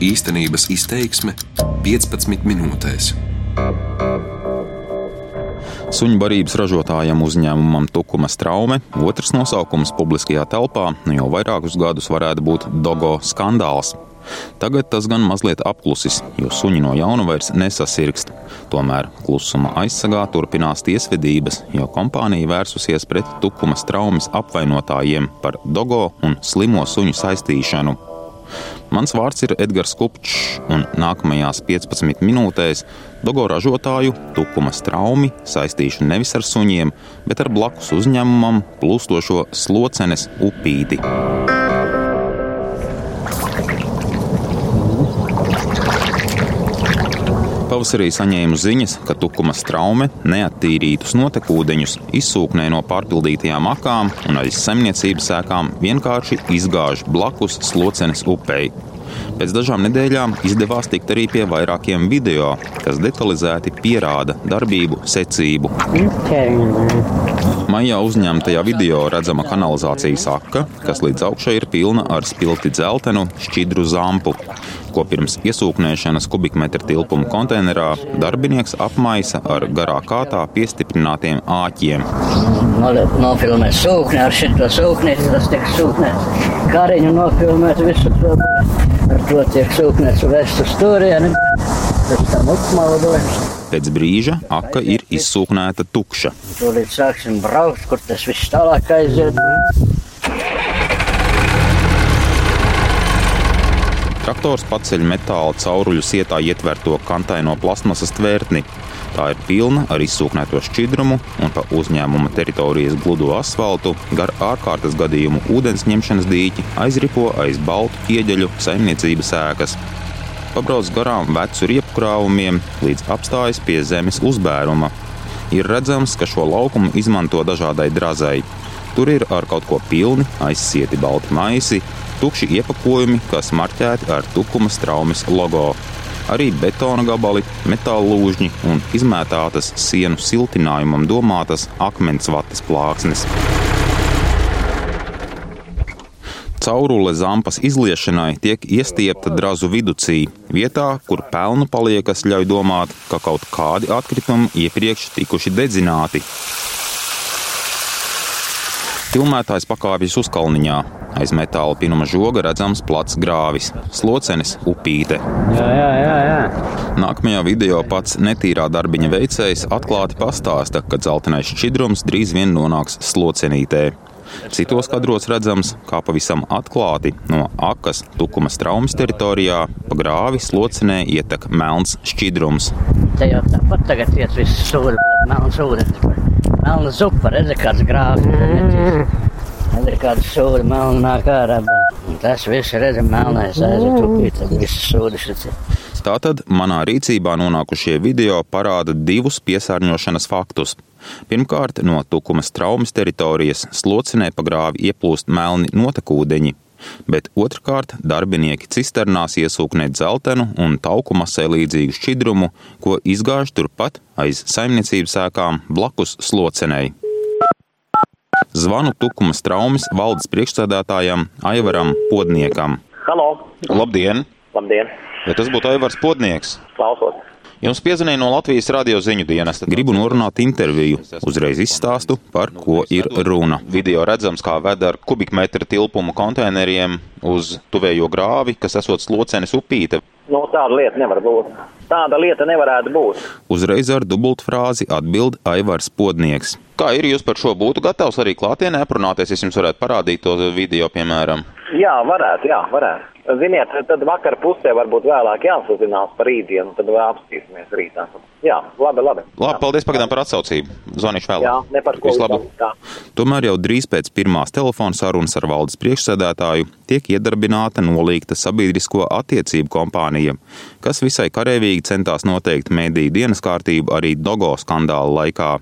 Īstenības izteiksme 15 minūtēs. Suņu barības ražotājam uzņēmumam Tukuma Straume otrs nosaukums publiskajā telpā nu jau vairākus gadus varētu būt Dogo skandāls. Tagad tas gan mazliet apklusis, jo suņi no jauna vairs nesasirgst. Tomēr klusuma aizsargā turpinās tiesvedības, jo kompānija vērsusies pret tukuma traumas apvainotājiem par dogo un slimo suņu saistīšanu. Mans vārds ir Edgars Kupčs, un nākamajās 15 minūtēs dogo ražotāju tukuma traumi saistīšu nevis ar suņiem, bet ar blakus uzņēmumam plūstošo slocenes upīti. Pavasarī saņēmu ziņas, ka tukuma traume neattīrītus notekūdeņus izsūknē no pārpildītajām akām un aiz saimniecības sēkām vienkārši izgāž blakus slocenes upei. Pēc dažām nedēļām izdevās tikt arī pie vairākiem video, kas detalizēti pierāda darbību secību. Maijā uzņemtajā video redzama kanalizācijas aka, kas līdz augšai ir pilna ar spilti dzeltenu, šķidru zampu, ko pirms iesūknēšanas kubikmetra tilpuma konteinerā darbinieks apmaisa ar garā kātā piestiprinātiem āķiem. Nofilmēt sūkni ar šo sūkni, tas tiek sūknēts. Kariņu nofilmēt visu to. Ar to tiek sūknēts vest uz turieni, pēc tam upmaudojums. Pēc brīža aka ir izsūknēta tukša. Tūlīt sāksim braukt, kur tas viss tālāk aiziet. Traktors paceļ metāla cauruļu sietā ietverto kantaino plasmasas tvērtni. Tā ir pilna ar izsūknēto šķidrumu un pa uzņēmuma teritorijas gludo asfaltu gar ārkārtas gadījumu ūdens ņemšanas dīķi aizripo aiz baltu ķieģeļu saimniecības ēkas. Pabrauc garām vecu riepu krāvumiem, līdz apstājas pie zemes uzbēruma. Ir redzams, ka šo laukumu izmanto dažādai drazai. Tur ir ar kaut ko pilni, aizsieti balti maisi, tukši iepakojumi, kas marķēti ar tukuma traumas logo arī betona gabali, metāla lūžņi un izmētātas sienu siltinājumam domātas akmens vatas plāksnes. Caurule zampas izliešanai tiek iestiepta drazu viducī, vietā, kur pelnu paliekas ļauj domāt, ka kaut kādi atkritumi iepriekš tikuši dedzināti. Filmētājs pakāpjas uz kalniņā. Aiz metāla pinuma žoga redzams plats grāvis, slocenis, upīte. Jā, jā, jā, jā. Nākamajā video pats netīrā darbiņa veicējs atklāti pastāsta, ka dzeltenais šķidrums drīz vien nonāks slocenītē. Citos kadros redzams, kā pavisam atklāti no akas tukuma traumas teritorijā pa grāvi slocenē ietek melns šķidrums. Te jau tāpat tagad iet viss sūri, melns ūdens. Melna zupa, redzi, kāds grāvis. Redzi, kāds sūri melna nāk ārā. Tas viss, redzi, melnais aiziet upī, tad viss sūdi šis. Tātad manā rīcībā nonākušie video parāda divus piesārņošanas faktus. Pirmkārt, no tukuma traumas teritorijas slocinē pa grāvi ieplūst melni notekūdeņi, bet otrkārt darbinieki cisternās iesūknē dzeltenu un tauku masē līdzīgu šķidrumu, ko izgāž turpat aiz saimniecības ēkām blakus slocenei. Zvanu tukuma traumas valdes priekšsēdētājam Aivaram Podniekam. Halo! Labdien! Labdien! Vai tas būtu Aivars Podnieks? Klausos! Jums piezvanīja no Latvijas radio ziņu dienesta. Gribu norunāt interviju. Uzreiz izstāstu, par ko ir runa. Video redzams, kā ved ar kubikmetra tilpumu konteineriem uz tuvējo grāvi, kas esot slocenes upīte. Nu, tāda lieta nevar būt. Tāda lieta nevarētu būt. Uzreiz ar dubultfrāzi atbild Aivars Podnieks. Kā ir jūs par šo būtu gatavs arī klātienē aprunāties, ja jums varētu parādīt to video, piemēram? Jā, varētu, jā, varētu. Ziniet, tad vakar pusē varbūt vēlāk jāsazinās par rītdienu, tad vēl apstīsimies rītā. Jā, labi, labi. Labi, paldies pagaidām par atsaucību. Zvanīšu vēlāk. Jā, ne par ko. Vislabāk. Tā. Tomēr jau drīz pēc pirmās telefona sarunas ar valdes priekšsēdētāju tiek iedarbināta nolīgta sabiedrisko attiecību kompānija, kas visai karavīgi centās noteikt mediju dienas kārtību arī Dogo skandāla laikā.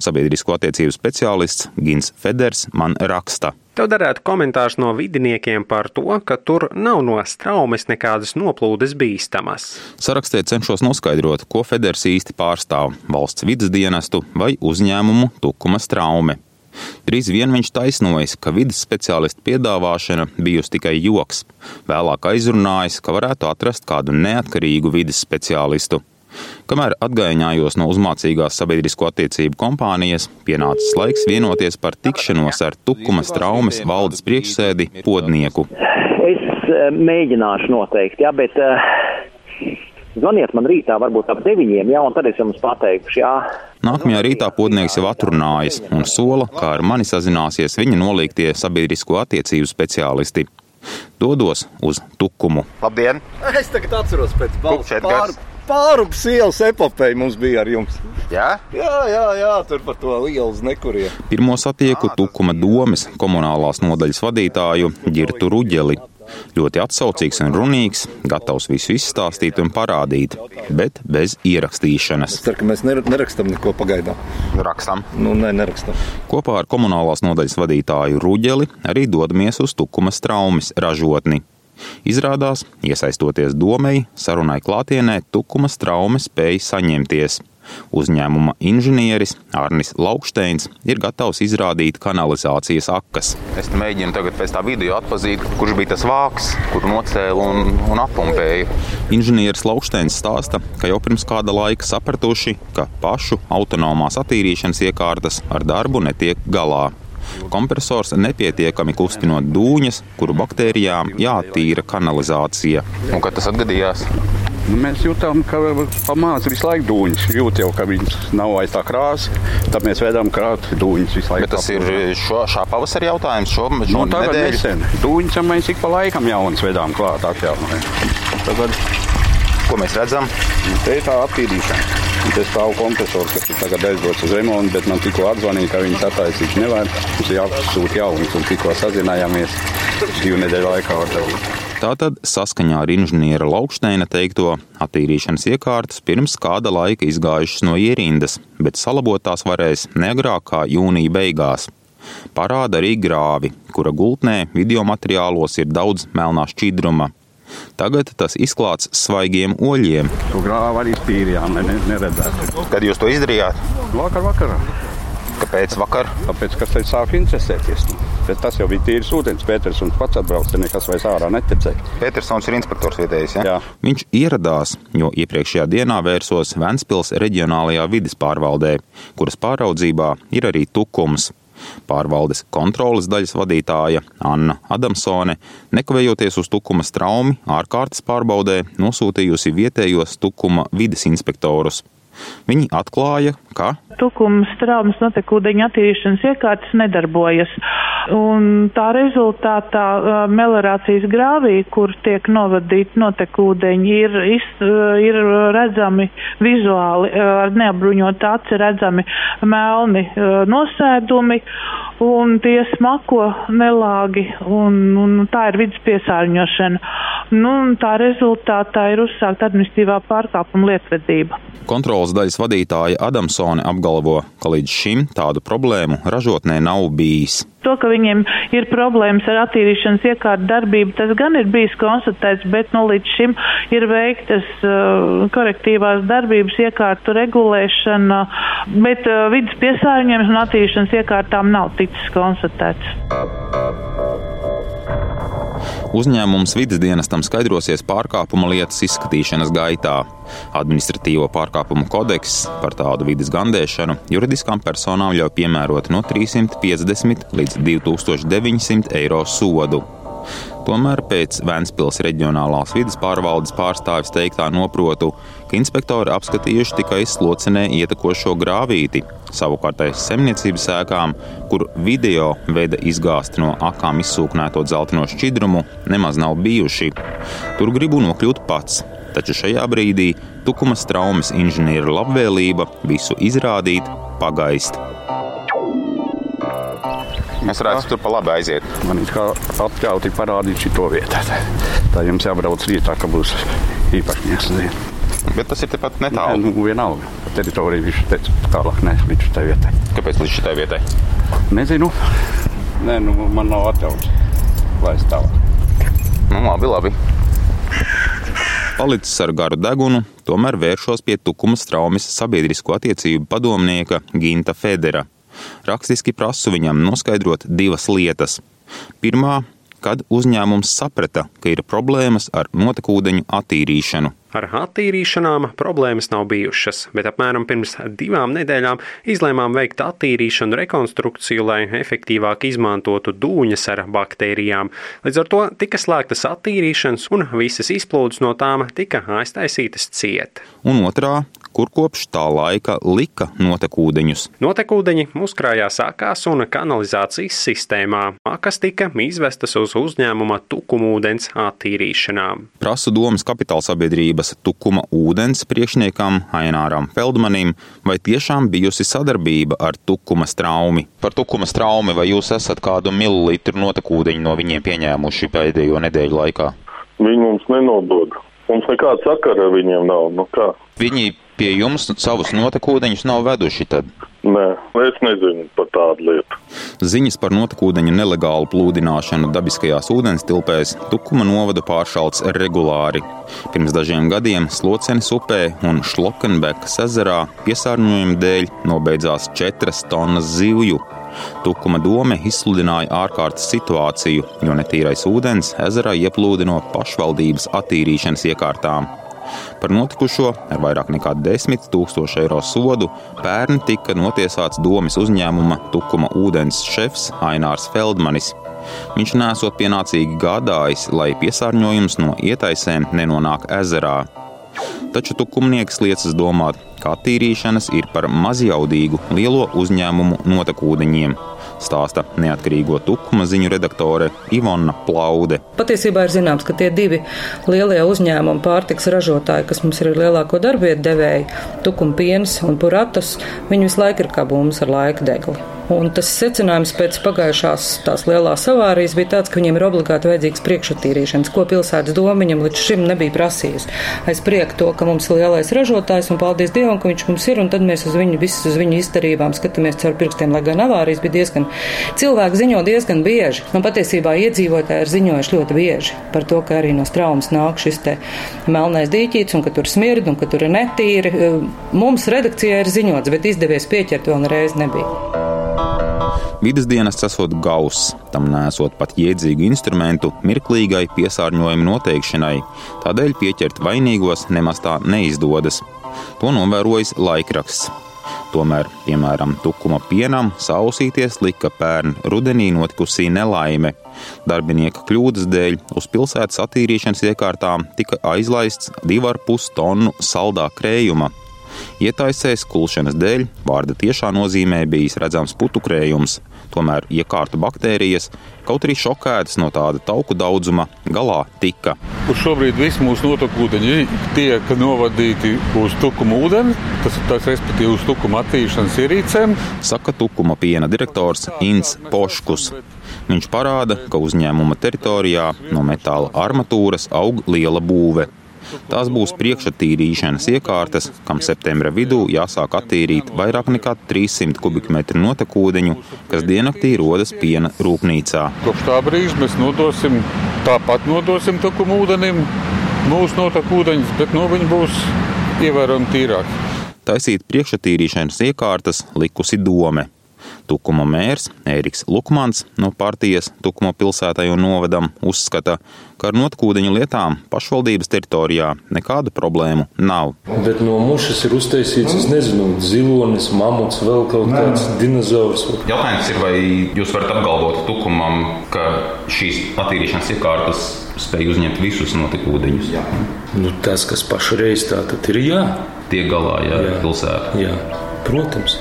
Sabiedrisko attiecību speciālists Gins Feders man raksta. Tev derētu komentārs no vidiniekiem par to, ka tur nav no straumes nekādas noplūdes bīstamas. Sarakstē cenšos noskaidrot, ko Feders īsti pārstāv - valsts vidas dienestu vai uzņēmumu tukuma straume. Drīz vien viņš taisnojas, ka vidas speciālistu piedāvāšana bijusi tikai joks. Vēlāk aizrunājis, ka varētu atrast kādu neatkarīgu vidas speciālistu. Kamēr atgaiņājos no uzmācīgās sabiedrisko attiecību kompānijas, pienācis laiks vienoties par tikšanos ar Tukumas traumas valdes priekšsēdi Podnieku. Es uh, mēģināšu noteikti, jā, bet uh, zvaniet man rītā varbūt ap deviņiem, jā, un tad es jums pateikšu, jā. Nākamajā rītā podnieks jau atrunājas un sola, kā ar mani sazināsies viņa nolīgtie sabiedrisko attiecību speciālisti. Dodos uz Tukumu. Labdien! Es tagad atceros pēc balss pār, gads. pārupas ielas epopeja mums bija ar jums. Jā? Jā, jā, jā, tur par to ielas nekuriem. Pirmo satieku Tukuma domes komunālās nodaļas vadītāju Girtu Ruģeli. Ļoti atsaucīgs un runīgs, gatavs visu izstāstīt un parādīt, bet bez ierakstīšanas. Es ceru, ka mēs ner- nerakstām neko pagaidām. Rakstam. Nu, nē, nerakstām. Kopā ar komunālās nodaļas vadītāju Ruģeli arī dodamies uz Tukumas traumas ražotni. Izrādās, iesaistoties domai, sarunai klātienē, Tukumas traumas spēja saņemties. Uzņēmuma inženieris Arnis Lauksteins ir gatavs izrādīt kanalizācijas akas. Es mēģinu tagad pēc tā video atpazīt, kurš bija tas vāks, kuru nocēla un, un appumpēja. Inženieris Lauksteins stāsta, ka jau pirms kāda laika sapratuši, ka pašu autonomās attīrīšanas iekārtas ar darbu netiek galā. Kompresors nepietiekami kustinot dūņas, kuru baktērijām jātīra kanalizācija. Un kad tas atgadījās? Nu, mēs jūtam, ka pamāca visu laiku dūņus. Jūt jau, ka viņas nav vairs tā krāsa. Tad mēs veidām krāt dūņus visu laiku. Bet tas ir šo, šā pavasara jautājums, šo, šo Nu, tagad nedēļu. nesen. Dūņus mēs ik pa laikam jaunas vedām klāt atjaunojam. Tagad Ko mēs redzam? te ir tā attīrīšana. Un Te stāv kompresors, kas ir tagad aizdots uz remontu, bet man tikko atzvanīja, ka viņas attaisīt nevar. Mums ir jāsūta jaunas, un tikko sazinājāmies divu nedēļu laikā ar tevi. Tātad, saskaņā ar inženiera Lauksteina teikto, attīrīšanas iekārtas pirms kāda laika izgājušas no ierindas, bet salabot tās varēs neagrāk kā jūnija beigās. Parāda arī grāvi, kura gultnē video materiālos ir daudz melnā šķidruma. Tagad tas izklāts svaigiem oļiem. To grāvu arī tīrījām, lai ne, neredzētu. Kad jūs to izdarījāt? Vakar vakarā. Kāpēc vakar? Tāpēc, kas te sāk interesēties. Bet tas jau bija tīrs ūdens. Pēters un pats atbrauc, te nekas vairs ārā netecēja. Petersons ir inspektors vietējais. Ja? Jā. Viņš ieradās, jo iepriekšējā dienā vērsos Ventspils reģionālajā vidas pārvaldē, kuras pāraudzībā ir arī tukums. Pārvaldes kontrolas daļas vadītāja Anna Adamsone, nekavējoties uz tukuma straumi, ārkārtas pārbaudē nosūtījusi vietējos tukuma vides inspektorus. Viņi atklāja, ka tukuma straumes notekūdeņa attīrīšanas iekārtas nedarbojas. Un tā rezultātā melorācijas grāvī, kur tiek novadīti notekūdeņi, ir, iz, ir redzami vizuāli, ar neapbruņotu aci redzami melni nosēdumi, un tie smako nelāgi, un, un tā ir vidas piesārņošana. Nu, tā rezultātā ir uzsākta administratīvā pārkāpuma lietvedība. kontrolas daļas vadītāja Adamsone apgalvo, ka līdz šim tādu problēmu ražotnē nav bijis. To, ka viņiem ir problēmas ar attīrīšanas iekārtu darbību, tas gan ir bijis konstatēts, bet nu, līdz šim ir veiktas uh, korektīvās darbības iekārtu regulēšana, bet uh, vidas piesārņojums un attīrīšanas iekārtām nav ticis konstatēts. Uzņēmums vidas dienestam skaidrosies pārkāpuma lietas izskatīšanas gaitā. Administratīvo pārkāpumu kodeks par tādu vidas gandēšanu juridiskām personām ļauj piemērot no 350 līdz 2900 eiro sodu. Tomēr pēc Vēncpils reģionālās vidas pārvaldes pārstāvis teiktā noprotu, ka inspektori apskatījuši tikai slocenē ietekošo grāvīti, savukārt aiz zemniecības sēkām, kur video veida izgāsti no akām izsūknēto dzelteno šķidrumu, nemaz nav bijuši. Tur gribu nokļūt pats, taču šajā brīdī tukuma traumas inženiera labvēlība visu izrādīt, pagaist. Mēs varētu tur pa labi aiziet. Man ir kā atļauti parādīt šo vietu. Tā jums jābrauc rītā, ka būs īpaši jāsadzina. Bet tas ir tepat Tā netālu. nu, vienalga. Pa teritoriju viņš teica, tālāk ne līdz šai vietai. Kāpēc līdz šitai vietai? Nezinu. Nē, nu, man nav atļauts. Lai es tālāk. Nu, labi, labi. Palicis ar garu degunu, tomēr vēršos pie tukuma traumas sabiedrisko attiecību padomnieka Ginta Federa. Rakstiski prasu viņam noskaidrot divas lietas. Pirmā, kad uzņēmums saprata, ka ir problēmas ar notekūdeņu attīrīšanu. Ar attīrīšanām problēmas nav bijušas, bet apmēram pirms divām nedēļām izlēmām veikt attīrīšanu, rekonstrukciju, lai efektīvāk izmantotu dūņas ar baktērijām. Līdz ar to tika slēgtas attīrīšanas, un visas izplūdes no tām tika aiztaisītas ciet. Un otrā, kur kopš tā laika lika notekūdeņus. Notekūdeņi uzkrājās akās un kanalizācijas sistēmā, akas tika izvestas uz uzņēmuma tukumūdens attīrīšanām. Prasu domas kapitāla sabiedrības tukuma ūdens priekšniekam Aināram Feldmanim, vai tiešām bijusi sadarbība ar tukuma straumi. Par tukuma straumi vai jūs esat kādu mililitru notekūdeņu no viņiem pieņēmuši pēdējo nedēļu laikā? Viņi mums nenodod. Mums nekāda sakara ar viņiem nav. Nu kā? Viņi pie jums savus notekūdeņus nav veduši tad? Nē, es nezinu par tādu lietu. Ziņas par notekūdeņu nelegālu plūdināšanu dabiskajās ūdenstilpēs Tukuma novada pāršalts regulāri. Pirms dažiem gadiem Slocenes upē un Šlokenbekas ezerā piesārņojuma dēļ nobeidzās četras tonnas zivju. Tukuma dome izsludināja ārkārtas situāciju, jo netīrais ūdens ezerā ieplūda no pašvaldības attīrīšanas iekārtām. Par notikušo ar vairāk nekā 10 tūkstošu eiro sodu pērn tika notiesāts domas uzņēmuma Tukuma ūdens šefs Ainārs Feldmanis. Viņš nesot pienācīgi gādājis, lai piesārņojums no ietaisēm nenonāk ezerā. Taču tukumnieks liecas domāt, ka attīrīšanas ir par mazjaudīgu lielo uzņēmumu notekūdeņiem stāsta neatkarīgo tukuma ziņu redaktore Ivona Plaude. Patiesībā ir zināms, ka tie divi lielie uzņēmumi pārtiks ražotāji, kas mums ir lielāko darbvietu devēji, tukuma piens un puratas, viņi visu laiku ir kā būmas ar laika degli. Un tas secinājums pēc pagājušās tās lielās avārijas bija tāds, ka viņiem ir obligāti vajadzīgs priekšattīrīšanas, ko pilsētas doma viņam līdz šim nebija prasījusi. Aiz prieku to, ka mums ir lielais ražotājs un paldies Dievam, ka viņš mums ir, un tad mēs uz viņu, visas uz viņu izdarībām skatāmies caur pirkstiem, lai gan avārijas bija diezgan, cilvēki ziņo diezgan bieži. Un patiesībā iedzīvotāji ir ziņojuši ļoti bieži par to, ka arī no straumas nāk šis te melnais dīķīts un ka tur smird un ka tur ir netīri. Mums redakcijā ir ziņots, bet izdevies pieķert vēl nereiz nebija. Vides dienests esot gauss, tam nesot pat jēdzīgu instrumentu mirklīgai piesārņojuma noteikšanai, tādēļ pieķert vainīgos nemaz tā neizdodas. To novērojis laikraksts. Tomēr, piemēram, tukuma pienam sausīties lika pērn rudenī notikusi nelaime. Darbinieka kļūdas dēļ uz pilsētas attīrīšanas iekārtām tika aizlaists 2,5 tonu saldā krējuma, Ietaisēs kulšanas dēļ vārda tiešā nozīmē bijis redzams putukrējums, tomēr iekārtu baktērijas, kaut arī šokētas no tāda tauku daudzuma, galā tika. Uz šobrīd viss mūsu notekūdeņi tiek novadīti uz tukuma ūdeni, tas ir tas, respektīvi, uz tukuma attīrīšanas ierīcēm. Saka tukuma piena direktors Inns Poškus. Viņš parāda, ka uzņēmuma teritorijā no metāla armatūras aug liela būve. Tās būs priekšattīrīšanas iekārtas, kam septembra vidū jāsāk attīrīt vairāk nekā 300 kubikmetru notekūdeņu, kas diennaktī rodas piena rūpnīcā. Kopš tā brīža mēs nodosim, tāpat nodosim tukumu ūdenim mūsu notekūdeņus, bet no viņi būs ievērojami tīrāki. Taisīt priekšattīrīšanas iekārtas likusi dome. Tukuma mērs Ēriks Lukmans no partijas Tukuma pilsētai un novadam uzskata, ka ar notkūdeņu lietām pašvaldības teritorijā nekādu problēmu nav. Bet no mušas ir uztaisīts, es nezinu, zilonis, mamuts, vēl kaut kāds dinozaurs. Jautājums ir, vai jūs varat apgalvot Tukumam, ka šīs attīrīšanas iekārtas spēj uzņemt visus notekūdeņus? Jā. Nu, tas, kas pašreiz tā tad ir jā. Tiek galā, jā, jā. pilsētā. Jā, protams.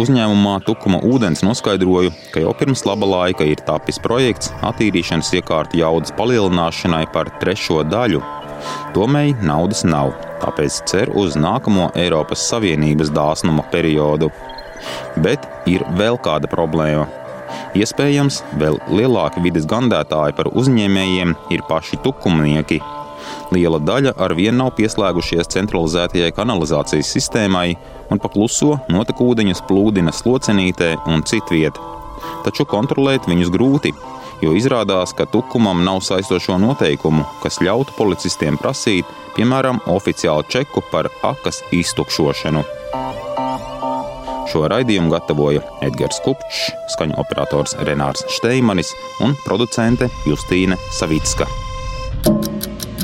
Uzņēmumā Tukuma ūdens noskaidroju, ka jau pirms laba laika ir tapis projekts attīrīšanas iekārtu jaudas palielināšanai par trešo daļu. Tomēr naudas nav, tāpēc cer uz nākamo Eiropas Savienības dāsnuma periodu. Bet ir vēl kāda problēma. Iespējams, vēl lielāki vidas gandētāji par uzņēmējiem ir paši tukumnieki, Liela daļa ar vienu nav pieslēgušies centralizētajai kanalizācijas sistēmai un pakluso notekūdeņus plūdina slocenītē un citvietā. Taču kontrolēt viņus grūti, jo izrādās, ka tukumam nav saistošo noteikumu, kas ļautu policistiem prasīt, piemēram, oficiālu čeku par akas iztukšošanu. Šo raidījumu gatavoja Edgars Kupčs, skaņu operators Renārs Steimanis un producente Justīne Savicka.